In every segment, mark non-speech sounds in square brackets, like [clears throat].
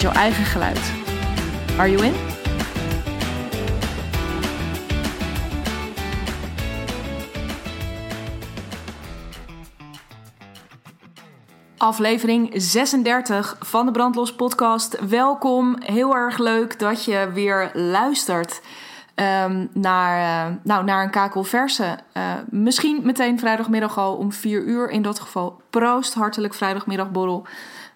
jouw eigen geluid. Are you in? Aflevering 36 van de Brandlos podcast. Welkom, heel erg leuk dat je weer luistert. Um, naar, uh, nou, naar een kakelverse. Uh, misschien meteen vrijdagmiddag al om 4 uur. In dat geval proost, hartelijk vrijdagmiddagborrel.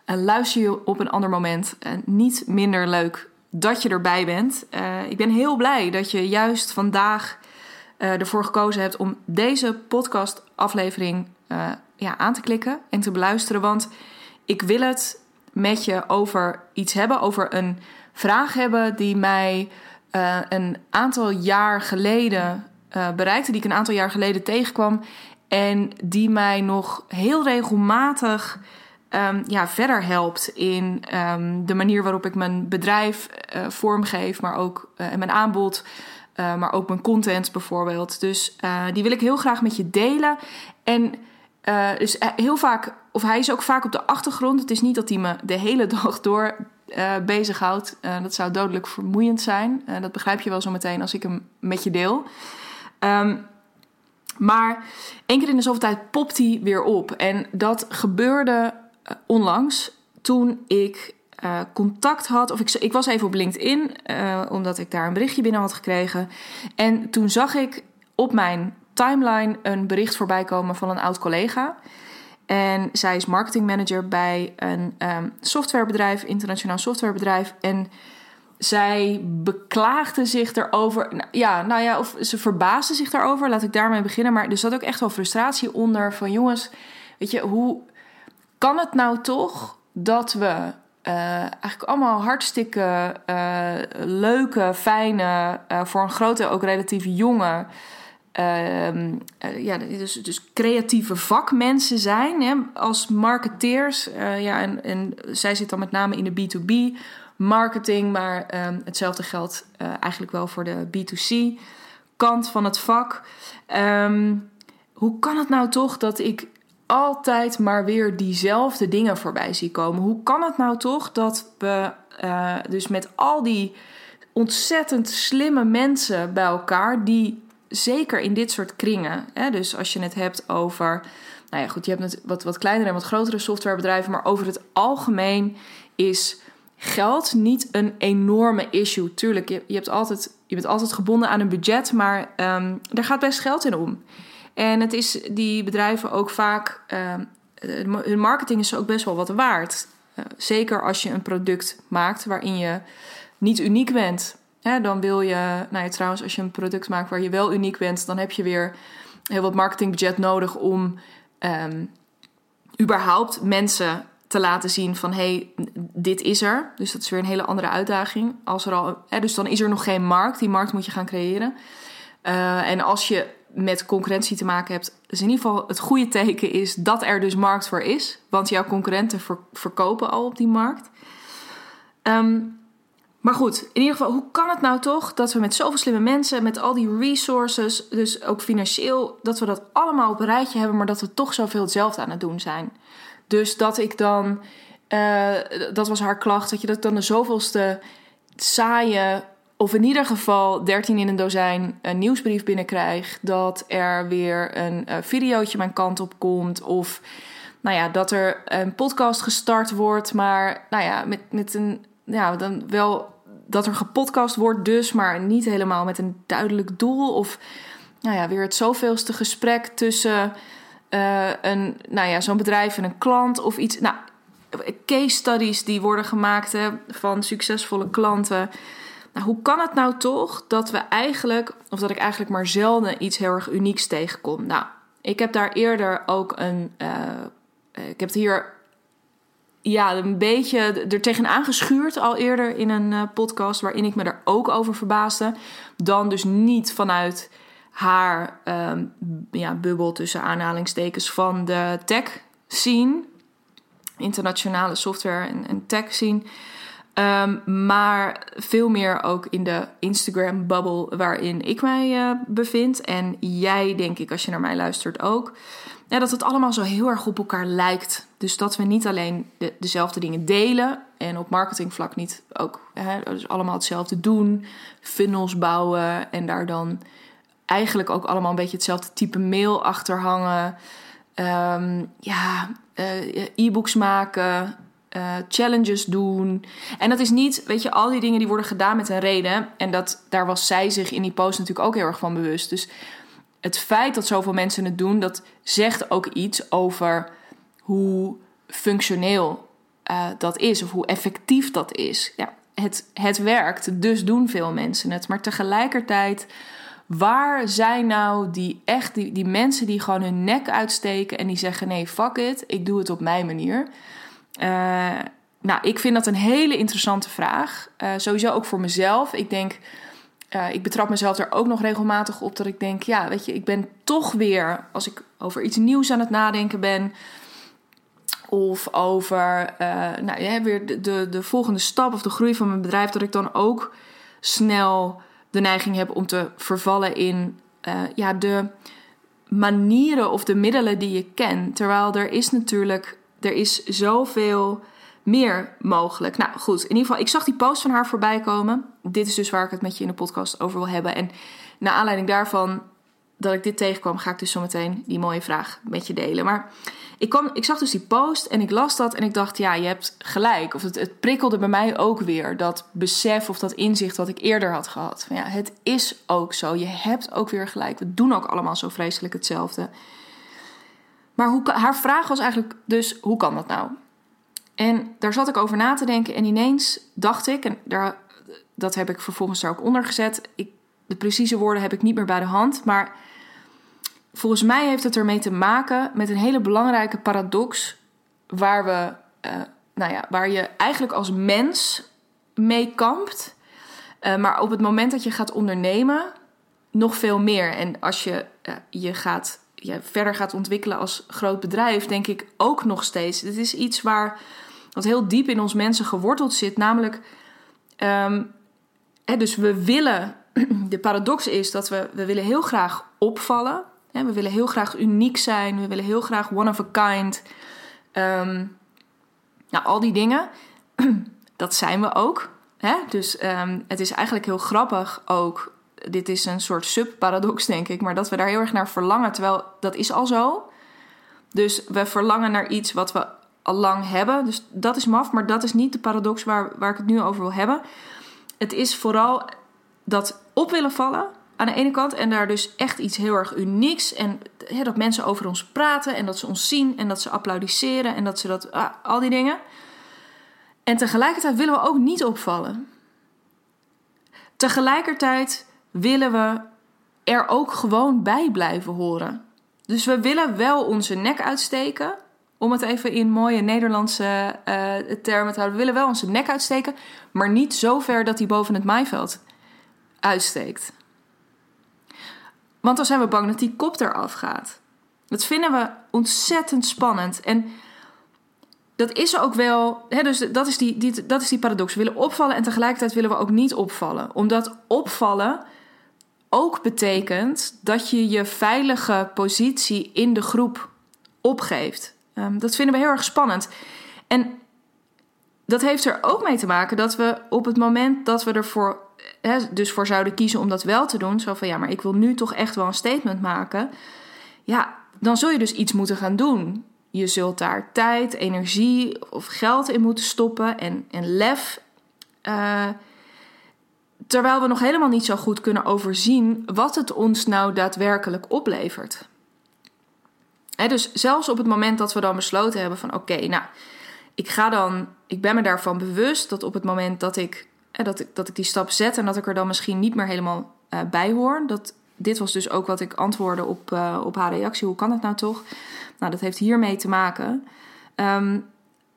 Luister je op een ander moment. niet minder leuk dat je erbij bent. ik ben heel blij dat je juist vandaag ervoor gekozen hebt om deze podcastaflevering ja, aan te klikken en te beluisteren. Want ik wil het met je over iets hebben, over een vraag hebben die mij een aantal jaar geleden bereikte, die ik een aantal jaar geleden tegenkwam. En die mij nog heel regelmatig um, ja, verder helpt in um, de manier waarop ik mijn bedrijf uh, vormgeef, maar ook en mijn aanbod. maar ook mijn content bijvoorbeeld. Dus die wil ik heel graag met je delen. En dus heel vaak, of hij is ook vaak op de achtergrond. Het is niet dat hij me de hele [laughs] dag door uh, bezighoudt. Dat zou dodelijk vermoeiend zijn. Dat begrijp je wel zo meteen als ik hem met je deel. Um, maar één keer in de zoveel tijd popt hij weer op. En dat gebeurde onlangs toen ik contact had. Of ik, ik was even op LinkedIn, omdat ik daar een berichtje binnen had gekregen. En toen zag ik op mijn timeline een bericht voorbij komen van een oud collega. En zij is marketingmanager bij een um, softwarebedrijf, internationaal softwarebedrijf. En zij beklaagde zich erover. Nou, ja, nou ja, of ze verbaasde zich daarover. Laat ik daarmee beginnen. Maar er zat ook echt wel frustratie onder. Van jongens, weet je, hoe kan het nou toch dat we uh, eigenlijk allemaal hartstikke uh, leuke, fijne, uh, voor een grote ook relatief jonge uh, ja, dus, dus creatieve vakmensen zijn hè, als marketeers. Ja, en, en zij zit dan met name in de B2B marketing, maar um, hetzelfde geldt eigenlijk wel voor de B2C kant van het vak. Um, hoe kan het nou toch dat ik altijd maar weer diezelfde dingen voorbij zie komen? Hoe kan het nou toch dat we dus met al die ontzettend slimme mensen bij elkaar die zeker in dit soort kringen. Hè, dus als je het hebt over. Nou ja, goed, je hebt wat, wat kleinere en wat grotere softwarebedrijven. Maar over het algemeen is geld niet een enorme issue. Tuurlijk, je, je, hebt altijd, je bent altijd gebonden aan een budget, maar um, ehm, daar gaat best geld in om. En het is die bedrijven ook vaak. Um, hun marketing is ook best wel wat waard. Uh, zeker als je een product maakt waarin je niet uniek bent dan wil je, nou ja, trouwens, als je een product maakt waar je wel uniek bent, dan heb je weer heel wat marketingbudget nodig om um, überhaupt mensen te laten zien van hey, dit is er. Dus dat is weer een hele andere uitdaging. Als er al, hè, dus dan is er nog geen markt. Die markt moet je gaan creëren. Uh, en als je met concurrentie te maken hebt, is in ieder geval het goede teken is dat er dus markt voor is. Want jouw concurrenten ver, verkopen al op die markt. Um, maar goed, in ieder geval, hoe kan het nou toch dat we met zoveel slimme mensen, met al die resources, dus ook financieel, dat we dat allemaal op een rijtje hebben, maar dat we toch zoveel hetzelfde aan het doen zijn? Dus dat ik dan, uh, dat was haar klacht, dat je dat dan de zoveelste saaie, of in ieder geval 13 in een dozijn, een nieuwsbrief binnenkrijg. Dat er weer een uh, videootje mijn kant op komt. Of nou ja, dat er een podcast gestart wordt, maar nou ja, met, met een ja, dan wel dat er gepodcast wordt dus, maar niet helemaal met een duidelijk doel. Of nou ja, weer het zoveelste gesprek tussen uh, een, nou ja, zo'n bedrijf en een klant of iets. Nou, case studies die worden gemaakt van succesvolle klanten. Nou, hoe kan het nou toch dat we eigenlijk, of dat ik eigenlijk maar zelden iets heel erg unieks tegenkom? Nou, ik heb daar eerder ook een. Uh, ik heb het hier ja, een beetje er tegenaan geschuurd al eerder in een uh, podcast waarin ik me er ook over verbaasde. Dan dus niet vanuit haar um, ja, bubbel tussen aanhalingstekens van de tech scene, internationale software en, en tech scene. Um, maar veel meer ook in de Instagram bubble waarin ik mij uh, bevind. En jij, denk ik, als je naar mij luistert ook dat het allemaal zo heel erg op elkaar lijkt. Dus dat we niet alleen de, dezelfde dingen delen en op marketingvlak niet ook hè, dus allemaal hetzelfde doen, funnels bouwen en daar dan eigenlijk ook allemaal een beetje hetzelfde type mail achter hangen. Um, ja, uh, e-books maken, uh, challenges doen. En dat is niet, weet je, al die dingen die worden gedaan met een reden. En dat, daar was zij zich in die post natuurlijk ook heel erg van bewust. Dus het feit dat zoveel mensen het doen, dat zegt ook iets over hoe functioneel uh, dat is of hoe effectief dat is. Ja, het, het werkt, dus doen veel mensen het. Maar tegelijkertijd, waar zijn nou die echt die, die mensen die gewoon hun nek uitsteken en die zeggen: nee, fuck it, ik doe het op mijn manier? Uh, nou, ik vind dat een hele interessante vraag. Uh, sowieso ook voor mezelf. Ik denk uh, ik betrap mezelf er ook nog regelmatig op dat ik denk, ja, weet je, ik ben toch weer, als ik over iets nieuws aan het nadenken ben, of over nou, ja, weer de, de, de, volgende stap of de groei van mijn bedrijf, dat ik dan ook snel de neiging heb om te vervallen in ja, de manieren of de middelen die je kent. Terwijl er is natuurlijk, er is zoveel meer mogelijk. Nou goed, in ieder geval, ik zag die post van haar voorbij komen. Dit is dus waar ik het met je in de podcast over wil hebben. En naar aanleiding daarvan dat ik dit tegenkwam, ga ik dus zometeen die mooie vraag met je delen. Maar ik, kwam, ik zag dus die post en ik las dat en ik dacht, ja, je hebt gelijk. Of het, het prikkelde bij mij ook weer dat besef of dat inzicht wat ik eerder had gehad. Ja, het is ook zo. Je hebt ook weer gelijk. We doen ook allemaal zo vreselijk hetzelfde. Maar hoe, haar vraag was eigenlijk dus, hoe kan dat nou? En daar zat ik over na te denken en ineens dacht ik, en daar, dat heb ik vervolgens daar ook onder gezet. Ik, de precieze woorden heb ik niet meer bij de hand, maar volgens mij heeft het ermee te maken met een hele belangrijke paradox waar we, uh, nou ja, waar je eigenlijk als mens mee kampt, uh, maar op het moment dat je gaat ondernemen nog veel meer. En als je uh, je gaat je verder gaat ontwikkelen als groot bedrijf, denk ik ook nog steeds. Het is iets waar wat heel diep in ons mensen geworteld zit. Namelijk, um, hè, dus we willen, [clears throat] de paradox is dat we, we willen heel graag opvallen. Hè, we willen heel graag uniek zijn. We willen heel graag one of a kind. Um, nou, al die dingen, [clears throat] dat zijn we ook. Hè? Dus um, het is eigenlijk heel grappig ook. Dit is een soort subparadox, denk ik. Maar dat we daar heel erg naar verlangen. Terwijl dat is al zo. Dus we verlangen naar iets wat we al lang hebben. Dus dat is maf, maar dat is niet de paradox waar, waar ik het nu over wil hebben. Het is vooral dat op willen vallen aan de ene kant en daar dus echt iets heel erg unieks en dat mensen over ons praten en dat ze ons zien en dat ze applaudisseren en dat ze dat ah, al die dingen. En tegelijkertijd willen we ook niet opvallen. Tegelijkertijd willen we er ook gewoon bij blijven horen. Dus we willen wel onze nek uitsteken, om het even in mooie Nederlandse uh, termen te houden. We willen wel onze nek uitsteken, maar niet zo ver dat hij boven het maaiveld uitsteekt. Want dan zijn we bang dat die kop eraf gaat. Dat vinden we ontzettend spannend. En dat is ook wel. Hè, dus dat is die, die, dat is die paradox. We willen opvallen en tegelijkertijd willen we ook niet opvallen. Omdat opvallen ook betekent dat je je veilige positie in de groep opgeeft. Um, dat vinden we heel erg spannend. En dat heeft er ook mee te maken dat we op het moment dat we ervoor hè, dus voor zouden kiezen om dat wel te doen, zo van ja, maar ik wil nu toch echt wel een statement maken. Ja, dan zul je dus iets moeten gaan doen. Je zult daar tijd, energie of geld in moeten stoppen en, en lef. Uh, terwijl we nog helemaal niet zo goed kunnen overzien wat het ons nou daadwerkelijk oplevert dus zelfs op het moment dat we dan besloten hebben van oké, nou, ik ga dan, ik ben me daarvan bewust dat op het moment dat ik, dat ik, dat ik die stap zet en dat ik er dan misschien niet meer helemaal uh, bij hoor, dat, dit was dus ook wat ik antwoordde op, uh, op haar reactie. Hoe kan het nou toch? Nou, dat heeft hiermee te maken. Um,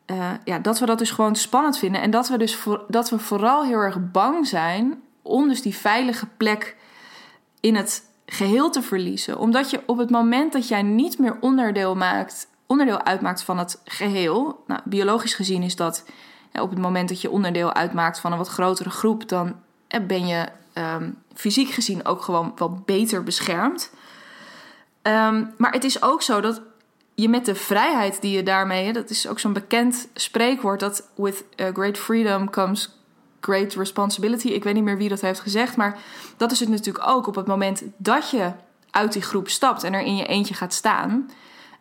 eh, ja, dat we dat dus gewoon spannend vinden. En dat we dus voor, dat we vooral heel erg bang zijn om dus die veilige plek in het geheel te verliezen. Omdat je op het moment dat jij niet meer onderdeel, maakt, onderdeel uitmaakt van het geheel. Nou, biologisch gezien is dat op het moment dat je onderdeel uitmaakt van een wat grotere groep, dan ben je ehm, fysiek gezien ook gewoon wat beter beschermd. Ehm, maar het is ook zo dat je met de vrijheid die je daarmee, dat is ook zo'n bekend spreekwoord, dat with great freedom comes great responsibility. Ik weet niet meer wie dat heeft gezegd, maar dat is het natuurlijk ook op het moment dat je uit die groep stapt en er in je eentje gaat staan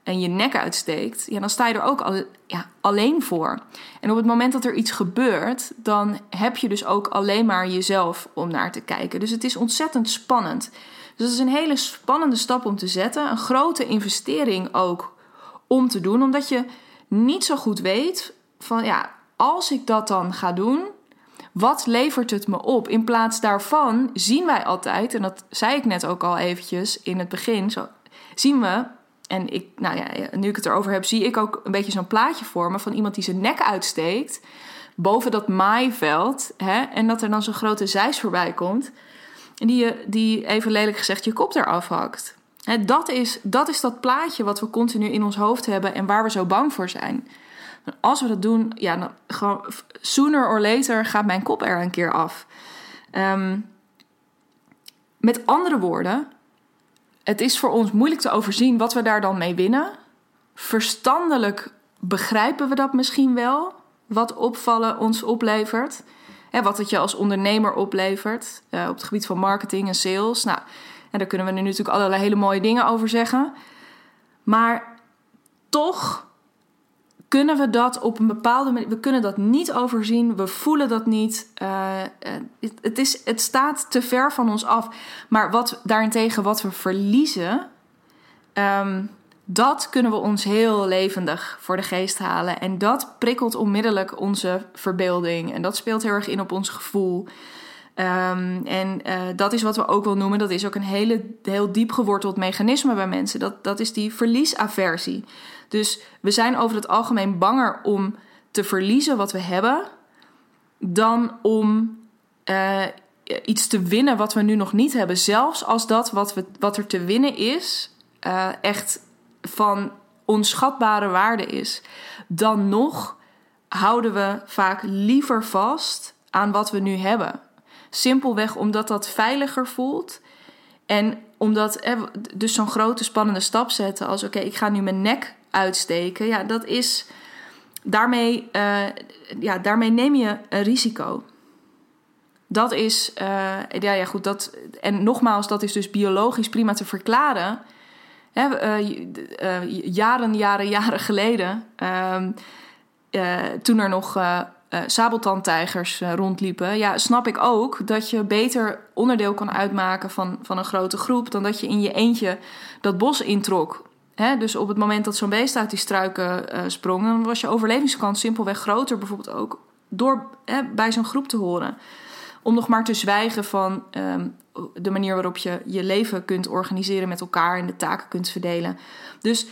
en je nek uitsteekt, ja, dan sta je er ook al, ja, alleen voor. En op het moment dat er iets gebeurt, dan heb je dus ook alleen maar jezelf om naar te kijken. Dus het is ontzettend spannend. Dus dat is een hele spannende stap om te zetten. Een grote investering ook om te doen, omdat je niet zo goed weet van ja, als ik dat dan ga doen, wat levert het me op? In plaats daarvan zien wij altijd, en dat zei ik net ook al eventjes in het begin, zo, zien we, en ik, nou ja, nu ik het erover heb, zie ik ook een beetje zo'n plaatje voor me van iemand die zijn nek uitsteekt boven dat maaiveld, hè, en dat er dan zo'n grote zeis voorbij komt, en die, die even lelijk gezegd je kop eraf hakt. Dat, is, dat is dat plaatje wat we continu in ons hoofd hebben en waar we zo bang voor zijn. Als we dat doen, ja, dan gewoon sooner or later gaat mijn kop er een keer af. Ehm, met andere woorden, het is voor ons moeilijk te overzien wat we daar dan mee winnen. Verstandelijk begrijpen we dat misschien wel, wat opvallen ons oplevert. Hè, wat het je als ondernemer oplevert uh, op het gebied van marketing en sales. Nou, daar kunnen we nu natuurlijk allerlei hele mooie dingen over zeggen. Maar toch kunnen we dat op een bepaalde manier. We kunnen dat niet overzien. We voelen dat niet. Uh, het, is, het staat te ver van ons af. Maar wat daarentegen, wat we verliezen. Um, dat kunnen we ons heel levendig voor de geest halen. En dat prikkelt onmiddellijk onze verbeelding. En dat speelt heel erg in op ons gevoel. Um, en uh, dat is wat we ook wel noemen. Dat is ook een hele, heel diep geworteld mechanisme bij mensen. Dat, dat is die verliesaversie. Dus we zijn over het algemeen banger om te verliezen wat we hebben, dan om uh, iets te winnen wat we nu nog niet hebben. Zelfs als dat wat, we, wat er te winnen is, uh, echt van onschatbare waarde is. Dan nog houden we vaak liever vast aan wat we nu hebben. Simpelweg omdat dat veiliger voelt. En omdat, dus zo'n grote spannende stap zetten als: oké, ik ga nu mijn nek uitsteken. Ja, dat is. Daarmee, uh, ja, daarmee neem je een risico. Dat is. Uh, ja, ja, goed. Dat, en nogmaals, dat is dus biologisch prima te verklaren. Hè, uh, jaren, jaren, jaren geleden. Ehm, toen er nog uh, sabeltandtijgers uh, rondliepen, ja, snap ik ook dat je beter onderdeel kan uitmaken van, van een grote groep dan dat je in je eentje dat bos introk. Dus op het moment dat zo'n beest uit die struiken uh, sprong, dan was je overlevingskans simpelweg groter, bijvoorbeeld ook door bij zo'n groep te horen. Om nog maar te zwijgen van um, de manier waarop je je leven kunt organiseren met elkaar en de taken kunt verdelen. Dus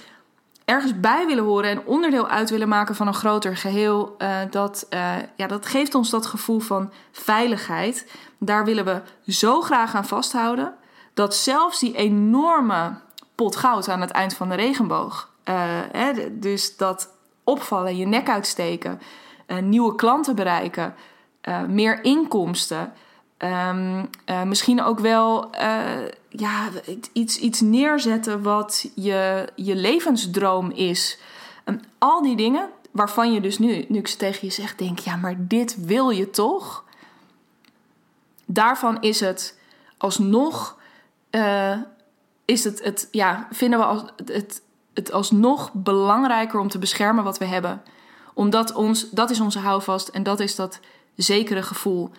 ergens bij willen horen en onderdeel uit willen maken van een groter geheel, uh, dat, uh, ja, dat geeft ons dat gevoel van veiligheid. Daar willen we zo graag aan vasthouden dat zelfs die enorme pot goud aan het eind van de regenboog, uh, hè, dus dat opvallen, je nek uitsteken, nieuwe klanten bereiken, meer inkomsten. Um, uh, misschien ook wel uh, ja, iets, iets neerzetten wat je, je levensdroom is. Um, al die dingen waarvan je dus nu, nu tegen je zeg, denk: ja, maar dit wil je toch? Daarvan is het alsnog, uh, is het, het, ja, vinden we als, het, het alsnog belangrijker om te beschermen wat we hebben. Omdat ons, dat is onze houvast en dat is dat zekere gevoel.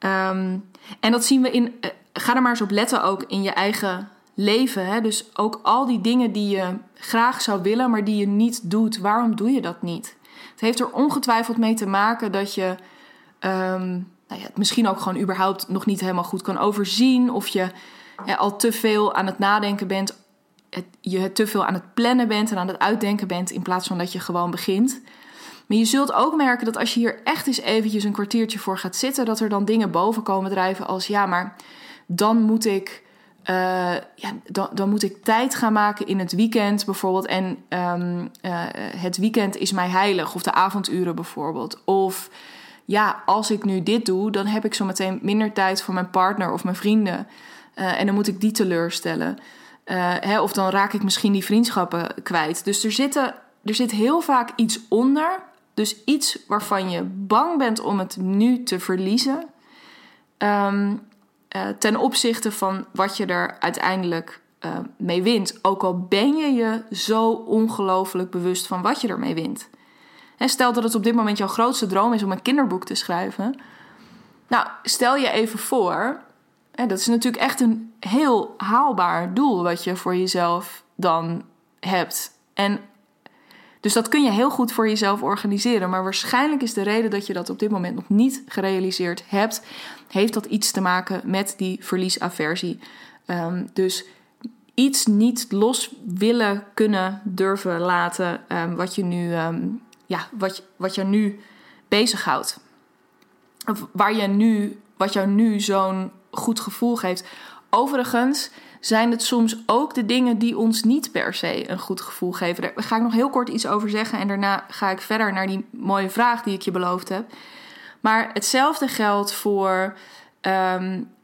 Um, en dat zien we in. Uh, ga er maar eens op letten ook in je eigen leven. Hè? Dus ook al die dingen die je graag zou willen, maar die je niet doet. Waarom doe je dat niet? Het heeft er ongetwijfeld mee te maken dat je um, nou ja, het misschien ook gewoon überhaupt nog niet helemaal goed kan overzien. Of je al te veel aan het nadenken bent. Het, je te veel aan het plannen bent en aan het uitdenken bent. In plaats van dat je gewoon begint. Maar je zult ook merken dat als je hier echt eens eventjes een kwartiertje voor gaat zitten, dat er dan dingen boven komen drijven als ja, maar dan moet ik. Uh, ja, dan, dan, moet ik tijd gaan maken in het weekend bijvoorbeeld. En um, uh, het weekend is mij heilig. Of de avonduren bijvoorbeeld. Of ja, als ik nu dit doe, dan heb ik zo meteen minder tijd voor mijn partner of mijn vrienden. Uh, en dan moet ik die teleurstellen. Hè, of dan raak ik misschien die vriendschappen kwijt. Dus er, zitten, er zit heel vaak iets onder. Dus iets waarvan je bang bent om het nu te verliezen. Um, uh, ten opzichte van wat je er uiteindelijk uh, mee wint. Ook al ben je je zo ongelooflijk bewust van wat je ermee wint. He, stel dat het op dit moment jouw grootste droom is om een kinderboek te schrijven. Nou, stel je even voor. Dat is natuurlijk echt een heel haalbaar doel wat je voor jezelf dan hebt. En dus dat kun je heel goed voor jezelf organiseren. Maar waarschijnlijk is de reden dat je dat op dit moment nog niet gerealiseerd hebt, heeft dat iets te maken met die verliesaversie. Um, dus iets niet los willen kunnen durven laten um, wat je nu, um, ja, wat, wat je nu bezighoudt. Of waar je nu, wat jou nu zo'n goed gevoel geeft. Overigens zijn het soms ook de dingen die ons niet per se een goed gevoel geven. Daar ga ik nog heel kort iets over zeggen en daarna ga ik verder naar die mooie vraag die ik je beloofd heb. Maar hetzelfde geldt voor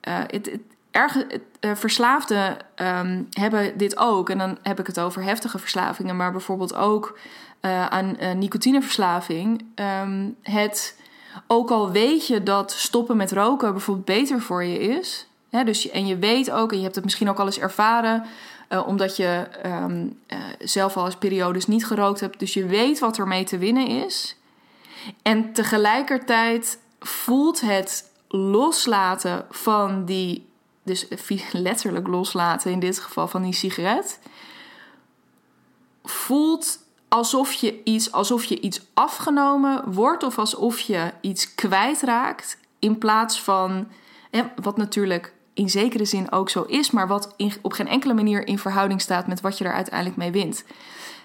het, erg, uh, verslaafden um, hebben dit ook. En dan heb ik het over heftige verslavingen, maar bijvoorbeeld ook uh, aan nicotineverslaving. Um, het, ook al weet je dat stoppen met roken bijvoorbeeld beter voor je is, dus, en je weet ook, en je hebt het misschien ook al eens ervaren, uh, omdat je um, uh, zelf al eens periodes niet gerookt hebt. Dus je weet wat er mee te winnen is. En tegelijkertijd voelt het loslaten van die, dus [laughs] letterlijk loslaten in dit geval van die sigaret, voelt alsof je iets, alsof je iets afgenomen wordt of alsof je iets kwijtraakt. In plaats van, wat natuurlijk in zekere zin ook zo is, maar wat op geen enkele manier in verhouding staat met wat je er uiteindelijk mee wint.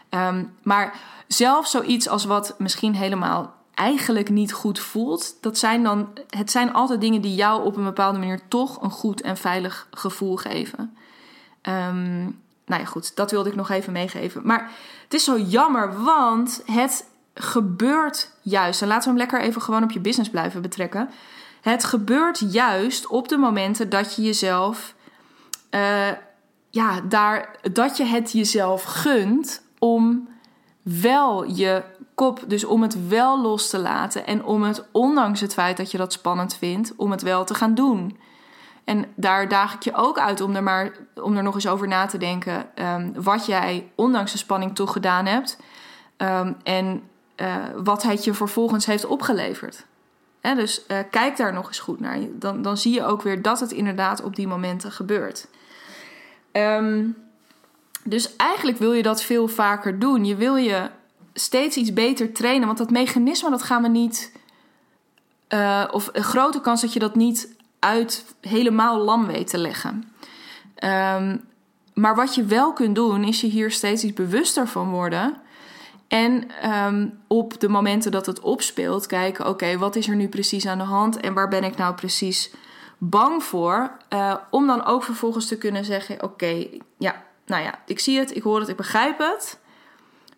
Um, maar zelfs zoiets als wat misschien helemaal eigenlijk niet goed voelt, dat zijn dan, het zijn altijd dingen die jou op een bepaalde manier toch een goed en veilig gevoel geven. Um, nou ja, goed, dat wilde ik nog even meegeven. Maar het is zo jammer, want het gebeurt juist. En laten we hem lekker even gewoon op je business blijven betrekken. Het gebeurt juist op de momenten dat je jezelf, uh, ja, daar, dat je het jezelf gunt om wel je kop, dus om het wel los te laten en om het, ondanks het feit dat je dat spannend vindt, om het wel te gaan doen. En daar daag ik je ook uit om er, maar, om er nog eens over na te denken um, wat jij ondanks de spanning toch gedaan hebt um, en uh, wat het je vervolgens heeft opgeleverd dus uh, kijk daar nog eens goed naar. Dan, dan zie je ook weer dat het inderdaad op die momenten gebeurt. Um, dus eigenlijk wil je dat veel vaker doen. Je wil je steeds iets beter trainen. Want dat mechanisme, dat gaan we niet. Uh, of een grote kans dat je dat niet uit helemaal lam weet te leggen. Um, maar wat je wel kunt doen, is je hier steeds iets bewuster van worden. En um, op de momenten dat het opspeelt, kijken: oké, wat is er nu precies aan de hand en waar ben ik nou precies bang voor? Uh, om dan ook vervolgens te kunnen zeggen: oké, ja, nou ja, ik zie het, ik hoor het, ik begrijp het.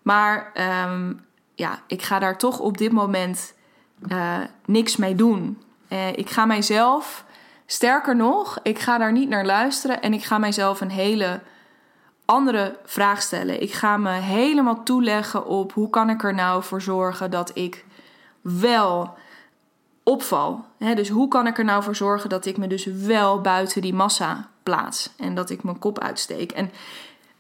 Maar um, ja, ik ga daar toch op dit moment uh, niks mee doen. Uh, ik ga mijzelf, sterker nog, ik ga daar niet naar luisteren en ik ga mijzelf een hele andere vraag stellen. Ik ga me helemaal toeleggen op hoe kan ik er nou voor zorgen dat ik wel opval. dus hoe kan ik er nou voor zorgen dat ik me dus wel buiten die massa plaats en dat ik mijn kop uitsteek. En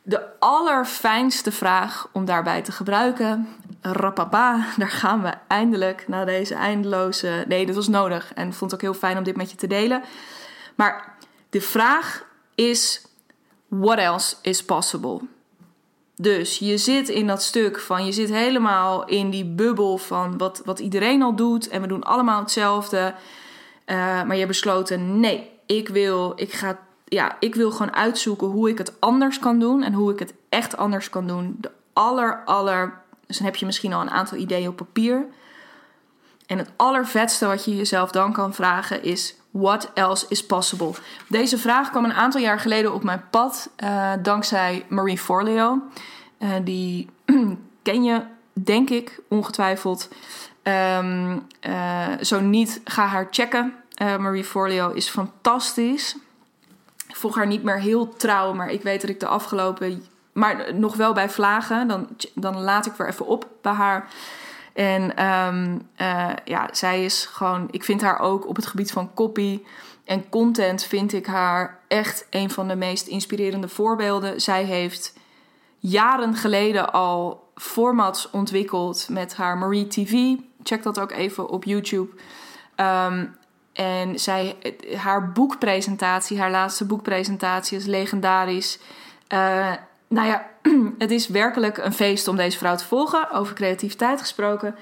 de allerfijnste vraag om daarbij te gebruiken, rapapa, daar gaan we eindelijk na deze eindeloze. Nee, dit was nodig en vond het ook heel fijn om dit met je te delen. Maar de vraag is what else is possible? Dus je zit in dat stuk van, je zit helemaal in die bubbel van wat, wat iedereen al doet en we doen allemaal hetzelfde. Uh, maar je hebt besloten, nee, ik wil, ik, ga, ja, ik wil gewoon uitzoeken hoe ik het anders kan doen en hoe ik het echt anders kan doen. De aller, aller Dus dan heb je misschien al een aantal ideeën op papier. En het allervetste wat je jezelf dan kan vragen is: What else is possible? Deze vraag kwam een aantal jaar geleden op mijn pad uh, dankzij Marie Forleo. Uh, die [clears throat] ken je, denk ik, ongetwijfeld. Um, uh, zo niet, ga haar checken. Marie Forleo is fantastisch. Ik volg haar niet meer heel trouw, maar ik weet dat ik de afgelopen. Maar nog wel bij vlagen. Dan, dan laat ik weer even op bij haar. En um, uh, ja, zij is gewoon. Ik vind haar ook op het gebied van copy en content. Vind ik haar echt een van de meest inspirerende voorbeelden. Zij heeft jaren geleden al formats ontwikkeld met haar Marie TV. Check dat ook even op YouTube. Um, en zij, haar boekpresentatie, haar laatste boekpresentatie is legendarisch. Uh, nou ja, [clears throat] het is werkelijk een feest om deze vrouw te volgen, over creativiteit gesproken.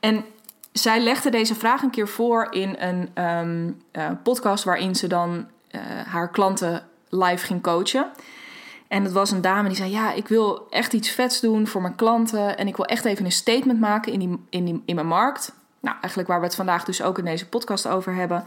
En zij legde deze vraag een keer voor in een um, uh, podcast waarin ze dan uh, haar klanten live ging coachen. En het was een dame die zei: Ja, ik wil echt iets vets doen voor mijn klanten. En ik wil echt even een statement maken in, die, in, die, in mijn markt. Nou, eigenlijk waar we het vandaag dus ook in deze podcast over hebben.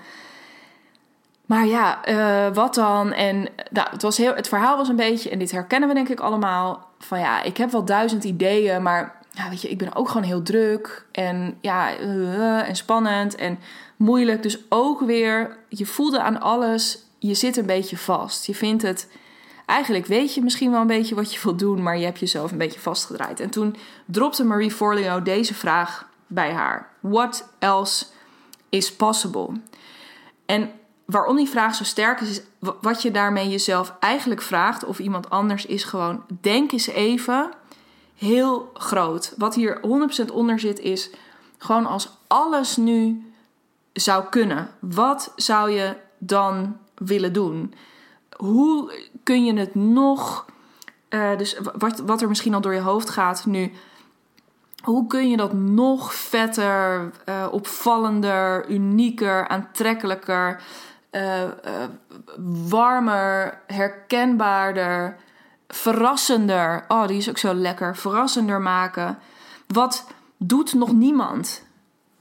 Maar ja, uh, wat dan? En nou, het, was heel, het verhaal was een beetje, en dit herkennen we denk ik allemaal, van ja, ik heb wel duizend ideeën, maar ja, weet je, ik ben ook gewoon heel druk en ja, uh, en spannend en moeilijk. Dus ook weer, je voelde aan alles, je zit een beetje vast. Je vindt het, eigenlijk weet je misschien wel een beetje wat je wilt doen, maar je hebt jezelf een beetje vastgedraaid. En toen dropte Marie Forleo deze vraag bij haar: What else is possible? En waarom die vraag zo sterk is, is wat je daarmee jezelf eigenlijk vraagt of iemand anders is gewoon denk eens even heel groot. Wat hier 100% onder zit is gewoon als alles nu zou kunnen, wat zou je dan willen doen? Hoe kun je het nog, uh, dus wat, wat er misschien al door je hoofd gaat nu, hoe kun je dat nog vetter, uh, opvallender, unieker, aantrekkelijker, uh, uh, warmer, herkenbaarder, verrassender. Oh, die is ook zo lekker. Verrassender maken. Wat doet nog niemand?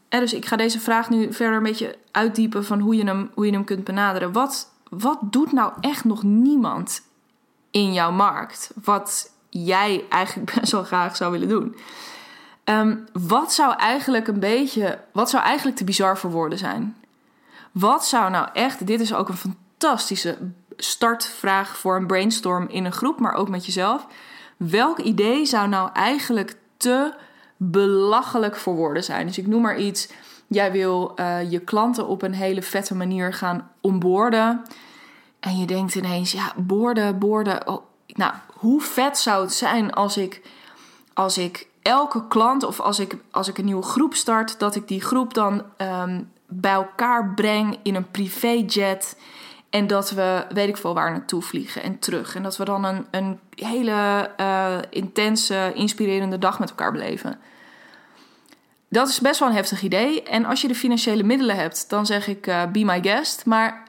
En dus ik ga deze vraag nu verder een beetje uitdiepen van hoe je hem, hoe je hem kunt benaderen. Wat, wat doet nou echt nog niemand in jouw markt? Wat jij eigenlijk [laughs] best wel graag zou willen doen. Um, wat zou eigenlijk een beetje, wat zou eigenlijk te bizar voor woorden zijn? Wat zou nou echt, dit is ook een fantastische startvraag voor een brainstorm in een groep, maar ook met jezelf. Welk idee zou nou eigenlijk te belachelijk voor woorden zijn? Dus ik noem maar iets. Jij wil uh, je klanten op een hele vette manier gaan onboorden. En je denkt ineens, ja, boorden, boorden. Oh, nou, hoe vet zou het zijn als ik, als ik elke klant of als ik, als ik een nieuwe groep start, dat ik die groep dan um, bij elkaar breng in een privéjet. En dat we, weet ik veel waar, naartoe vliegen en terug. En dat we dan een, een hele uh, intense, inspirerende dag met elkaar beleven. Dat is best wel een heftig idee. En als je de financiële middelen hebt, dan zeg ik uh, be my guest. Maar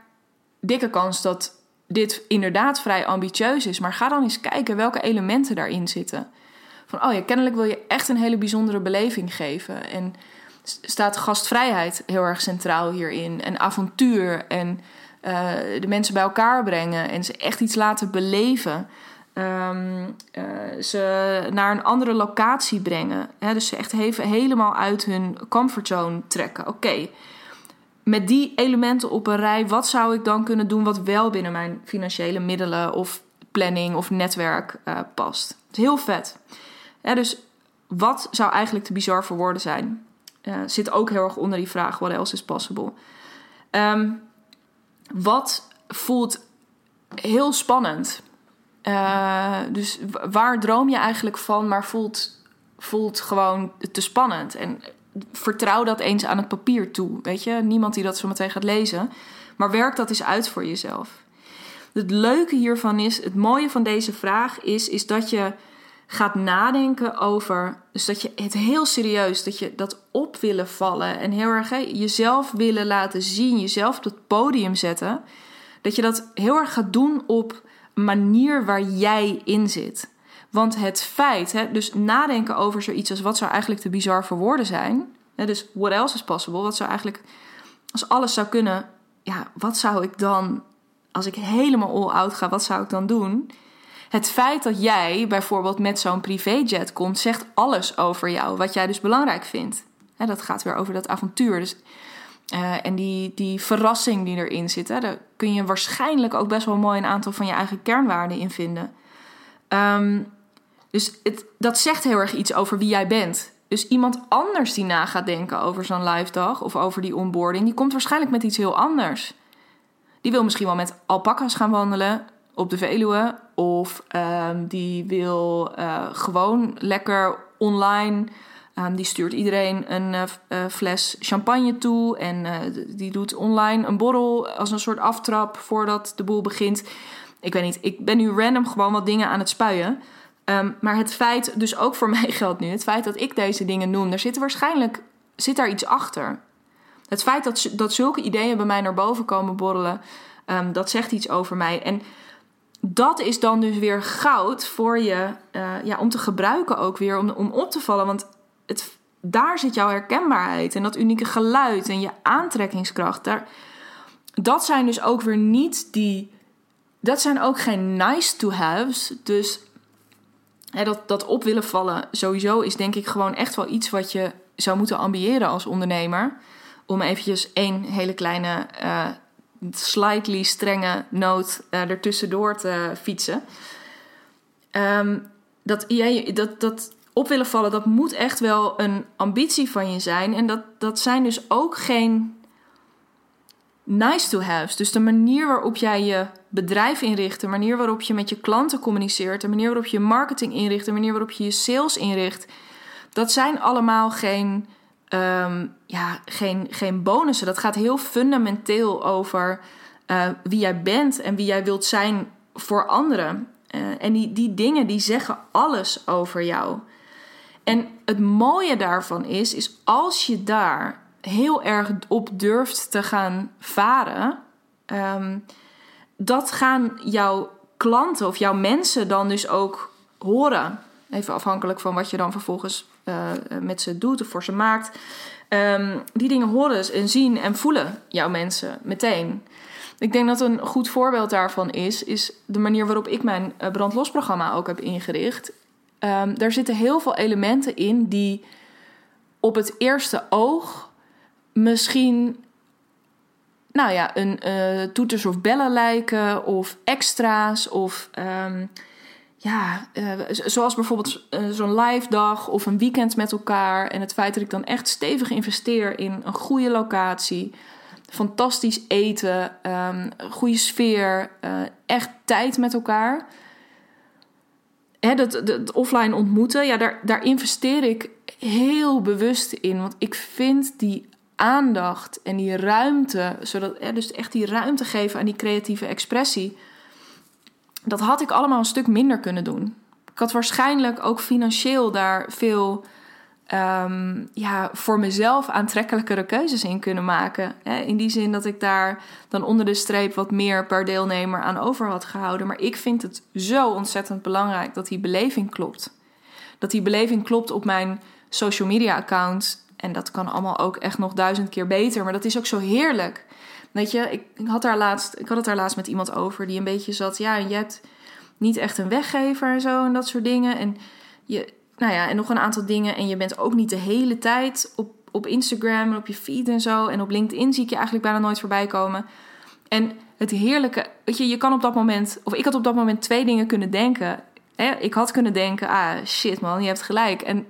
dikke kans dat dit inderdaad vrij ambitieus is. Maar ga dan eens kijken welke elementen daarin zitten. Van, oh ja, kennelijk wil je echt een hele bijzondere beleving geven. En staat gastvrijheid heel erg centraal hierin. En avontuur en uh, de mensen bij elkaar brengen en ze echt iets laten beleven. Um, uh, ze naar een andere locatie brengen. Hè? Dus ze echt even helemaal uit hun comfortzone trekken. Oké, met die elementen op een rij, wat zou ik dan kunnen doen wat wel binnen mijn financiële middelen of planning of netwerk uh, past? Is heel vet. Hè? Dus wat zou eigenlijk te bizar voor woorden zijn? Zit ook heel erg onder die vraag: what else is possible? Um, wat voelt heel spannend? Uh, dus waar droom je eigenlijk van, maar voelt, voelt gewoon te spannend? En vertrouw dat eens aan het papier toe. Weet je, niemand die dat zo meteen gaat lezen. Maar werk dat eens uit voor jezelf. Het leuke hiervan is, het mooie van deze vraag is, is dat je gaat nadenken over. Dus dat je het heel serieus, dat je dat op willen vallen en heel erg jezelf willen laten zien, jezelf op het podium zetten. Dat je dat heel erg gaat doen op een manier waar jij in zit. Want het feit, hè, dus nadenken over zoiets als wat zou eigenlijk te bizar voor woorden zijn. Hè, dus what else is possible? Wat zou eigenlijk, als alles zou kunnen, ja, wat zou ik dan, als ik helemaal all-out ga, wat zou ik dan doen? Het feit dat jij bijvoorbeeld met zo'n privéjet komt, zegt alles over jou, wat jij dus belangrijk vindt. Hè, dat gaat weer over dat avontuur. Dus, uh, en die, die verrassing die erin zit, hè, daar kun je waarschijnlijk ook best wel mooi een aantal van je eigen kernwaarden in vinden. Um, dus het, dat zegt heel erg iets over wie jij bent. Dus iemand anders die na gaat denken over zo'n live dag of over die onboarding, die komt waarschijnlijk met iets heel anders. Die wil misschien wel met alpaca's gaan wandelen op de Veluwe. Of um, die wil uh, gewoon lekker online. Um, die stuurt iedereen een uh, uh, fles champagne toe. En die doet online een borrel als een soort aftrap voordat de boel begint. Ik weet niet, ik ben nu random gewoon wat dingen aan het spuien. Um, maar het feit, dus ook voor [laughs] mij geldt nu, het feit dat ik deze dingen noem, daar zit waarschijnlijk zit daar iets achter. Het feit dat, dat zulke ideeën bij mij naar boven komen borrelen, dat zegt iets over mij. En dat is dan dus weer goud voor je, uh, ja, om te gebruiken ook weer, om, om op te vallen. Want het, daar zit jouw herkenbaarheid en dat unieke geluid en je aantrekkingskracht. Daar, dat zijn dus ook weer niet die. Dat zijn ook geen nice to haves. Dus dat, dat op willen vallen sowieso is denk ik gewoon echt wel iets wat je zou moeten ambiëren als ondernemer. Om eventjes één hele kleine, uh, slightly strenge noot uh, ertussendoor te fietsen. Um, dat, jij, dat, dat op willen vallen, dat moet echt wel een ambitie van je zijn. En dat, dat zijn dus ook geen nice to haves. Dus de manier waarop jij je bedrijf inricht, de manier waarop je met je klanten communiceert, de manier waarop je marketing inricht, de manier waarop je je sales inricht, dat zijn allemaal geen, um, ja, geen, geen bonussen. Dat gaat heel fundamenteel over uh, wie jij bent en wie jij wilt zijn voor anderen. Uh, en die, die dingen die zeggen alles over jou. En het mooie daarvan is, is als je daar heel erg op durft te gaan varen, um, dat gaan jouw klanten of jouw mensen dan dus ook horen. Even afhankelijk van wat je dan vervolgens uh, met ze doet of voor ze maakt. Um, die dingen horen en zien en voelen jouw mensen meteen. Ik denk dat een goed voorbeeld daarvan is, is de manier waarop ik mijn uh, brandlosprogramma ook heb ingericht. Um, daar zitten heel veel elementen in die op het eerste oog misschien nou ja, een uh, toeters of bellen lijken of extra's of um, ja, uh, zoals bijvoorbeeld uh, zo'n live dag of een weekend met elkaar en het feit dat ik dan echt stevig investeer in een goede locatie, fantastisch eten, um, goede sfeer, echt tijd met elkaar. Hè, dat, offline ontmoeten, ja, daar, daar investeer ik heel bewust in. Want ik vind die aandacht en die ruimte, zodat, ja, dus echt die ruimte geven aan die creatieve expressie, dat had ik allemaal een stuk minder kunnen doen. Ik had waarschijnlijk ook financieel daar veel um, ja, voor mezelf aantrekkelijkere keuzes in kunnen maken. In die zin dat ik daar dan onder de streep wat meer per deelnemer aan over had gehouden. Maar ik vind het zo ontzettend belangrijk dat die beleving klopt. Dat die beleving klopt op mijn social media account en dat kan allemaal ook echt nog duizend keer beter. Maar dat is ook zo heerlijk. Weet je, ik, had, daar laatst, ik had het daar laatst met iemand over die een beetje zat. Ja, je hebt niet echt een weggever en zo en dat soort dingen. En, je, nou ja, en nog een aantal dingen. En je bent ook niet de hele tijd op, op Instagram en op je feed en zo. En op LinkedIn zie ik je eigenlijk bijna nooit voorbij komen. En het heerlijke, weet je, je kan op dat moment, of ik had op dat moment twee dingen kunnen denken. Ik had kunnen denken, ah shit man, je hebt gelijk. En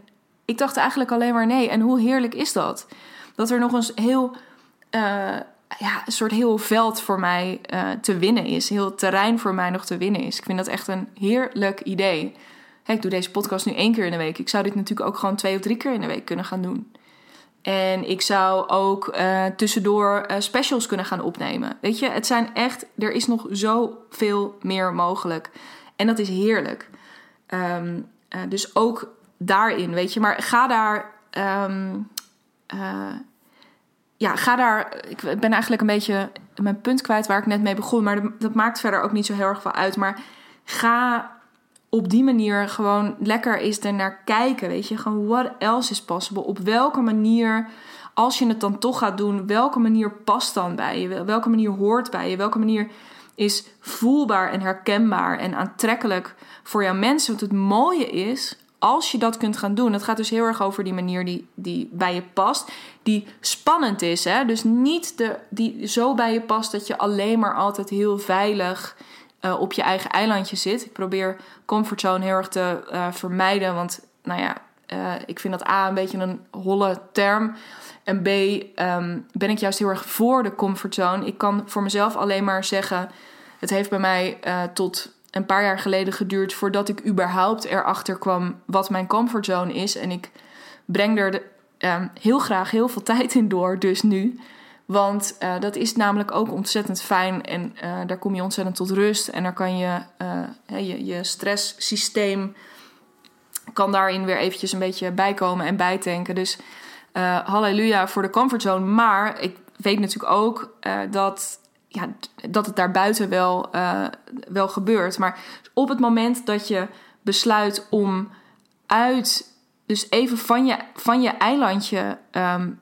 ik dacht eigenlijk alleen maar nee. En hoe heerlijk is dat? Dat er nog eens heel, uh, ja, een soort heel veld voor mij uh, te winnen is. Heel terrein voor mij nog te winnen is. Ik vind dat echt een heerlijk idee. ik doe deze podcast nu één keer in de week. Ik zou dit natuurlijk ook gewoon twee of drie keer in de week kunnen gaan doen. En ik zou ook uh, tussendoor uh, specials kunnen gaan opnemen. Weet je, het zijn echt, er is nog zoveel meer mogelijk. En dat is heerlijk. Uh, dus ook daarin, weet je. Maar ga daar. Uh, ja, ga daar. Ik ben eigenlijk een beetje mijn punt kwijt waar ik net mee begon. Maar dat maakt verder ook niet zo heel erg veel uit. Maar ga op die manier gewoon lekker is er naar kijken. Weet je, gewoon what else is possible? Op welke manier, als je het dan toch gaat doen, welke manier past dan bij je? Welke manier hoort bij je? Welke manier is voelbaar en herkenbaar en aantrekkelijk voor jouw mensen? Want het mooie is, als je dat kunt gaan doen, het gaat dus heel erg over die manier die, die bij je past, die spannend is. Hè? Dus niet de, die zo bij je past dat je alleen maar altijd heel veilig uh, op je eigen eilandje zit. Ik probeer comfortzone heel erg te uh, vermijden, want nou ja, uh, ik vind dat A een beetje een holle term. En B um, ben ik juist heel erg voor de comfortzone. Ik kan voor mezelf alleen maar zeggen: het heeft bij mij tot een paar jaar geleden geduurd voordat ik überhaupt erachter kwam wat mijn comfortzone is. En ik breng er de, um, heel graag heel veel [laughs] tijd in door, dus nu. Want uh, dat is namelijk ook ontzettend fijn en uh, daar kom je ontzettend tot rust. En daar kan je uh, je, je stresssysteem kan daarin weer eventjes een beetje bijkomen en bijtanken. Dus halleluja voor de comfortzone. Maar ik weet natuurlijk ook dat, dat het daarbuiten wel, wel gebeurt. Maar op het moment dat je besluit om uit, dus even van je, van je eilandje um,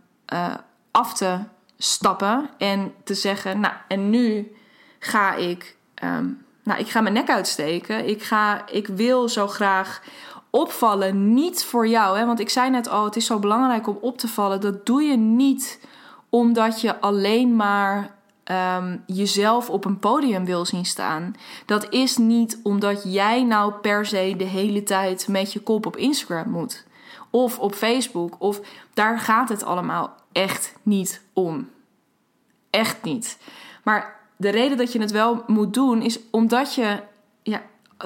af te stappen en te zeggen, nou, en nu ga ik, um, nou, ik ga mijn nek uitsteken. Ik, ga, ik wil zo graag opvallen, niet voor jou. Hè? Want ik zei net al, het is zo belangrijk om op te vallen. Dat doe je niet omdat je alleen maar um, jezelf op een podium wil zien staan. Dat is niet omdat jij nou per se de hele tijd met je kop op Instagram moet. Of op Facebook. Of daar gaat het allemaal echt niet om. Echt niet. Maar de reden dat je het wel moet doen is omdat je ja,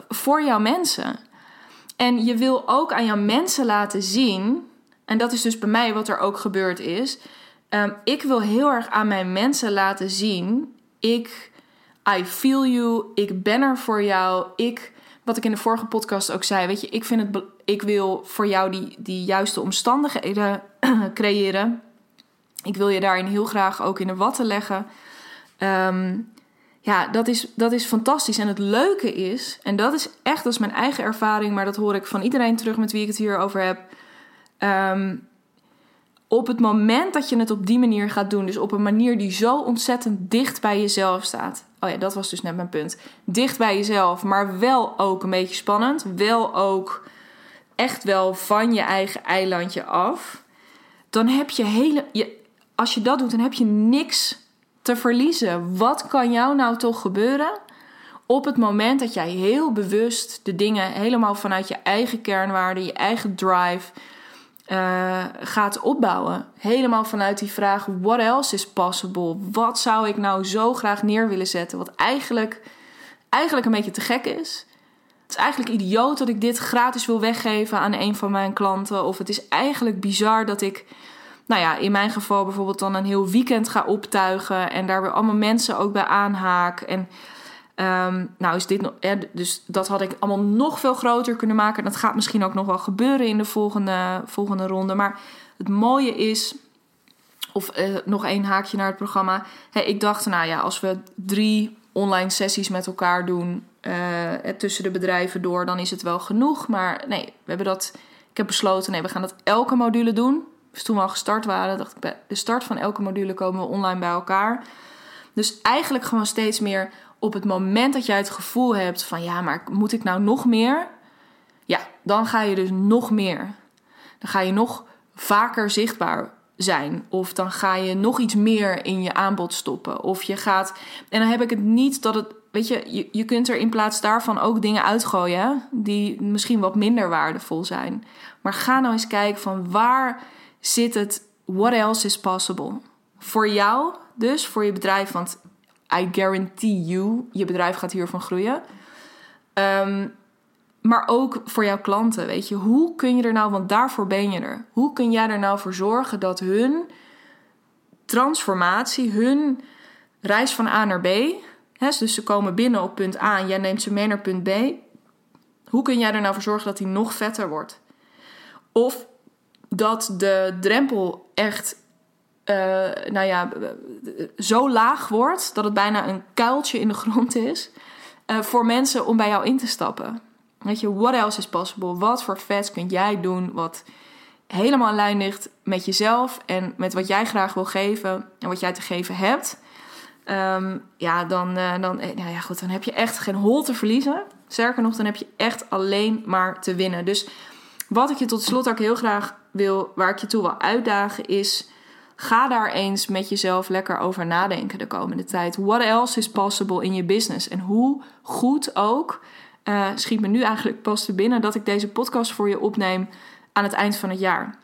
voor jouw mensen. En je wil ook aan jouw mensen laten zien. En dat is dus bij mij wat er ook gebeurd is. Um, ik wil heel erg aan mijn mensen laten zien. Ik, I feel you. Ik ben er voor jou. Ik, wat ik in de vorige podcast ook zei. Weet je, ik vind het. Ik wil voor jou die, die juiste omstandigheden [clears throat] creëren. Ik wil je daarin heel graag ook in de watten leggen. Um, ja, dat is, dat is fantastisch. En het leuke is, en dat is echt, is mijn eigen ervaring, maar dat hoor ik van iedereen terug met wie ik het hier over heb. Um, op het moment dat je het op die manier gaat doen, dus op een manier die zo ontzettend dicht bij jezelf staat. Oh ja, dat was dus net mijn punt. Dicht bij jezelf, maar wel ook een beetje spannend. Wel ook echt wel van je eigen eilandje af. Dan heb je hele. Je, als je dat doet, dan heb je niks te verliezen. Wat kan jou nou toch gebeuren op het moment dat jij heel bewust de dingen helemaal vanuit je eigen kernwaarden, je eigen drive uh, gaat opbouwen? Helemaal vanuit die vraag: what else is possible? Wat zou ik nou zo graag neer willen zetten? Wat eigenlijk, eigenlijk een beetje te gek is. Het is eigenlijk idioot dat ik dit gratis wil weggeven aan een van mijn klanten. Of het is eigenlijk bizar dat ik nou ja, in mijn geval bijvoorbeeld dan een heel weekend ga optuigen en daar weer allemaal mensen ook bij aanhaak. En um, nou is dit nog, dus dat had ik allemaal nog veel groter kunnen maken. Dat gaat misschien ook nog wel gebeuren in de volgende, volgende ronde. Maar het mooie is, of uh, nog één haakje naar het programma. Ik dacht, nou ja, als we drie online sessies met elkaar doen uh, tussen de bedrijven door, dan is het wel genoeg. Maar nee, we hebben dat. Ik heb besloten, nee, we gaan dat elke module doen. Dus toen we al gestart waren, dacht ik bij de start van elke module komen we online bij elkaar. Dus eigenlijk gewoon steeds meer op het moment dat jij het gevoel hebt van ja, maar moet ik nou nog meer? Ja, dan ga je dus nog meer. Dan ga je nog vaker zichtbaar zijn. Of dan ga je nog iets meer in je aanbod stoppen. Of je gaat. En dan heb ik het niet dat het. Weet je, je, je kunt er in plaats daarvan ook dingen uitgooien die misschien wat minder waardevol zijn. Maar ga nou eens kijken van waar zit het what else is possible. Voor jou dus, voor je bedrijf, want I guarantee you, je bedrijf gaat hiervan groeien. Um, maar ook voor jouw klanten, weet je. Hoe kun je er nou, want daarvoor ben je er. Hoe kun jij er nou voor zorgen dat hun transformatie, hun reis van A naar B... Hè, dus ze komen binnen op punt A en jij neemt ze mee naar punt B... Hoe kun jij er nou voor zorgen dat die nog vetter wordt? Of dat de drempel echt, uh, nou ja, zo laag wordt dat het bijna een kuiltje in de grond is uh, voor mensen om bij jou in te stappen. Weet je, what else is possible? Wat voor vets kun jij doen wat helemaal in lijn ligt met jezelf en met wat jij graag wil geven en wat jij te geven hebt? Ehm, ja, dan, uh, dan, nou ja, goed, dan heb je echt geen hol te verliezen. Sterker nog, dan heb je echt alleen maar te winnen. Dus wat ik je tot slot ook heel graag wil, waar ik je toe wil uitdagen, is ga daar eens met jezelf lekker over nadenken de komende tijd. What else is possible in je business? En hoe goed ook, uh, schiet me nu eigenlijk pas te binnen dat ik deze podcast voor je opneem aan het eind van het jaar.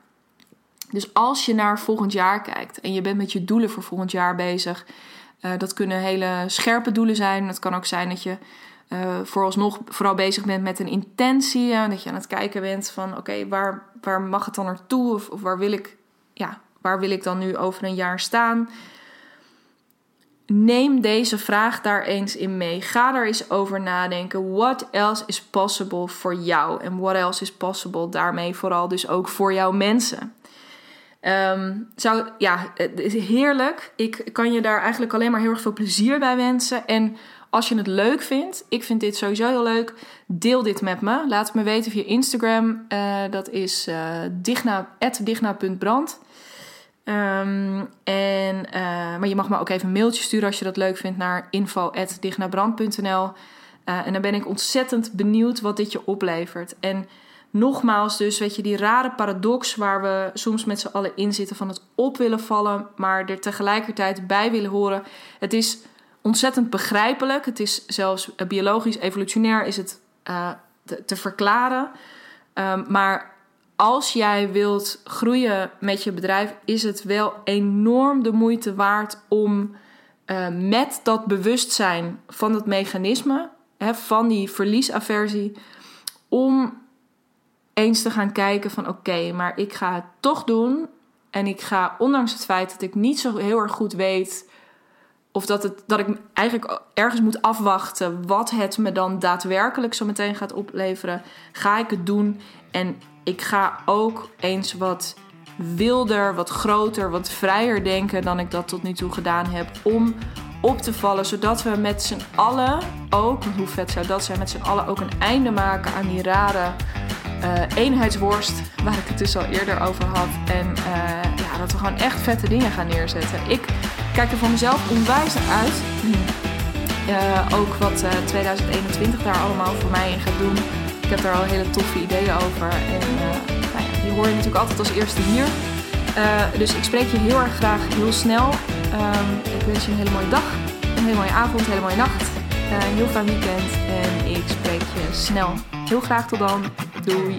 Dus als je naar volgend jaar kijkt en je bent met je doelen voor volgend jaar bezig, uh, dat kunnen hele scherpe doelen zijn. Het kan ook zijn dat je uh, vooralsnog vooral bezig bent met een intentie. Dat je aan het kijken bent van oké, waar, waar mag het dan naartoe? Of, of waar, wil ik, ja, waar wil ik dan nu over een jaar staan? Neem deze vraag daar eens in mee. Ga er eens over nadenken. What else is possible voor jou? En what else is possible daarmee vooral dus ook voor jouw mensen? Um, zou, ja, het is heerlijk. Ik kan je daar eigenlijk alleen maar heel erg veel plezier bij wensen. En als je het leuk vindt, ik vind dit sowieso heel leuk, deel dit met me. Laat het me weten via Instagram. Uh, dat is uh, digna, digna.brand. Um, en, uh, maar je mag me ook even een mailtje sturen als je dat leuk vindt naar info.dignabrand.nl. en dan ben ik ontzettend benieuwd wat dit je oplevert. En nogmaals, dus weet je, die rare paradox waar we soms met z'n allen in zitten van het op willen vallen, maar er tegelijkertijd bij willen horen. Het is ontzettend begrijpelijk. Het is zelfs eh, biologisch, evolutionair is het uh, te, te, verklaren. Um, maar als jij wilt groeien met je bedrijf, is het wel enorm de moeite waard om uh, met dat bewustzijn van het mechanisme, hè, van die verliesaversie, om eens te gaan kijken van oké, maar ik ga het toch doen. En ik ga, ondanks het feit dat ik niet zo heel erg goed weet of dat, het, dat ik eigenlijk ergens moet afwachten wat het me dan daadwerkelijk zo meteen gaat opleveren, ga ik het doen. En ik ga ook eens wat wilder, wat groter, wat vrijer denken dan ik dat tot nu toe gedaan heb. Om op te vallen, zodat we met z'n allen ook, hoe vet zou dat zijn, met z'n allen ook een einde maken aan die rare uh, eenheidsworst, waar ik het dus al eerder over had. En uh, ja, dat we gewoon echt vette dingen gaan neerzetten. Ik kijk er voor mezelf onwijs uit. Uh, ook wat 2021 daar allemaal voor mij in gaat doen. Heb daar al hele toffe ideeën over. En nou ja, die hoor je natuurlijk altijd als eerste hier. dus ik spreek je heel erg graag heel snel. Um, ik wens je een hele mooie dag, een hele mooie avond, een hele mooie nacht. een heel fijn weekend en ik spreek je snel. Heel graag tot dan. Doei!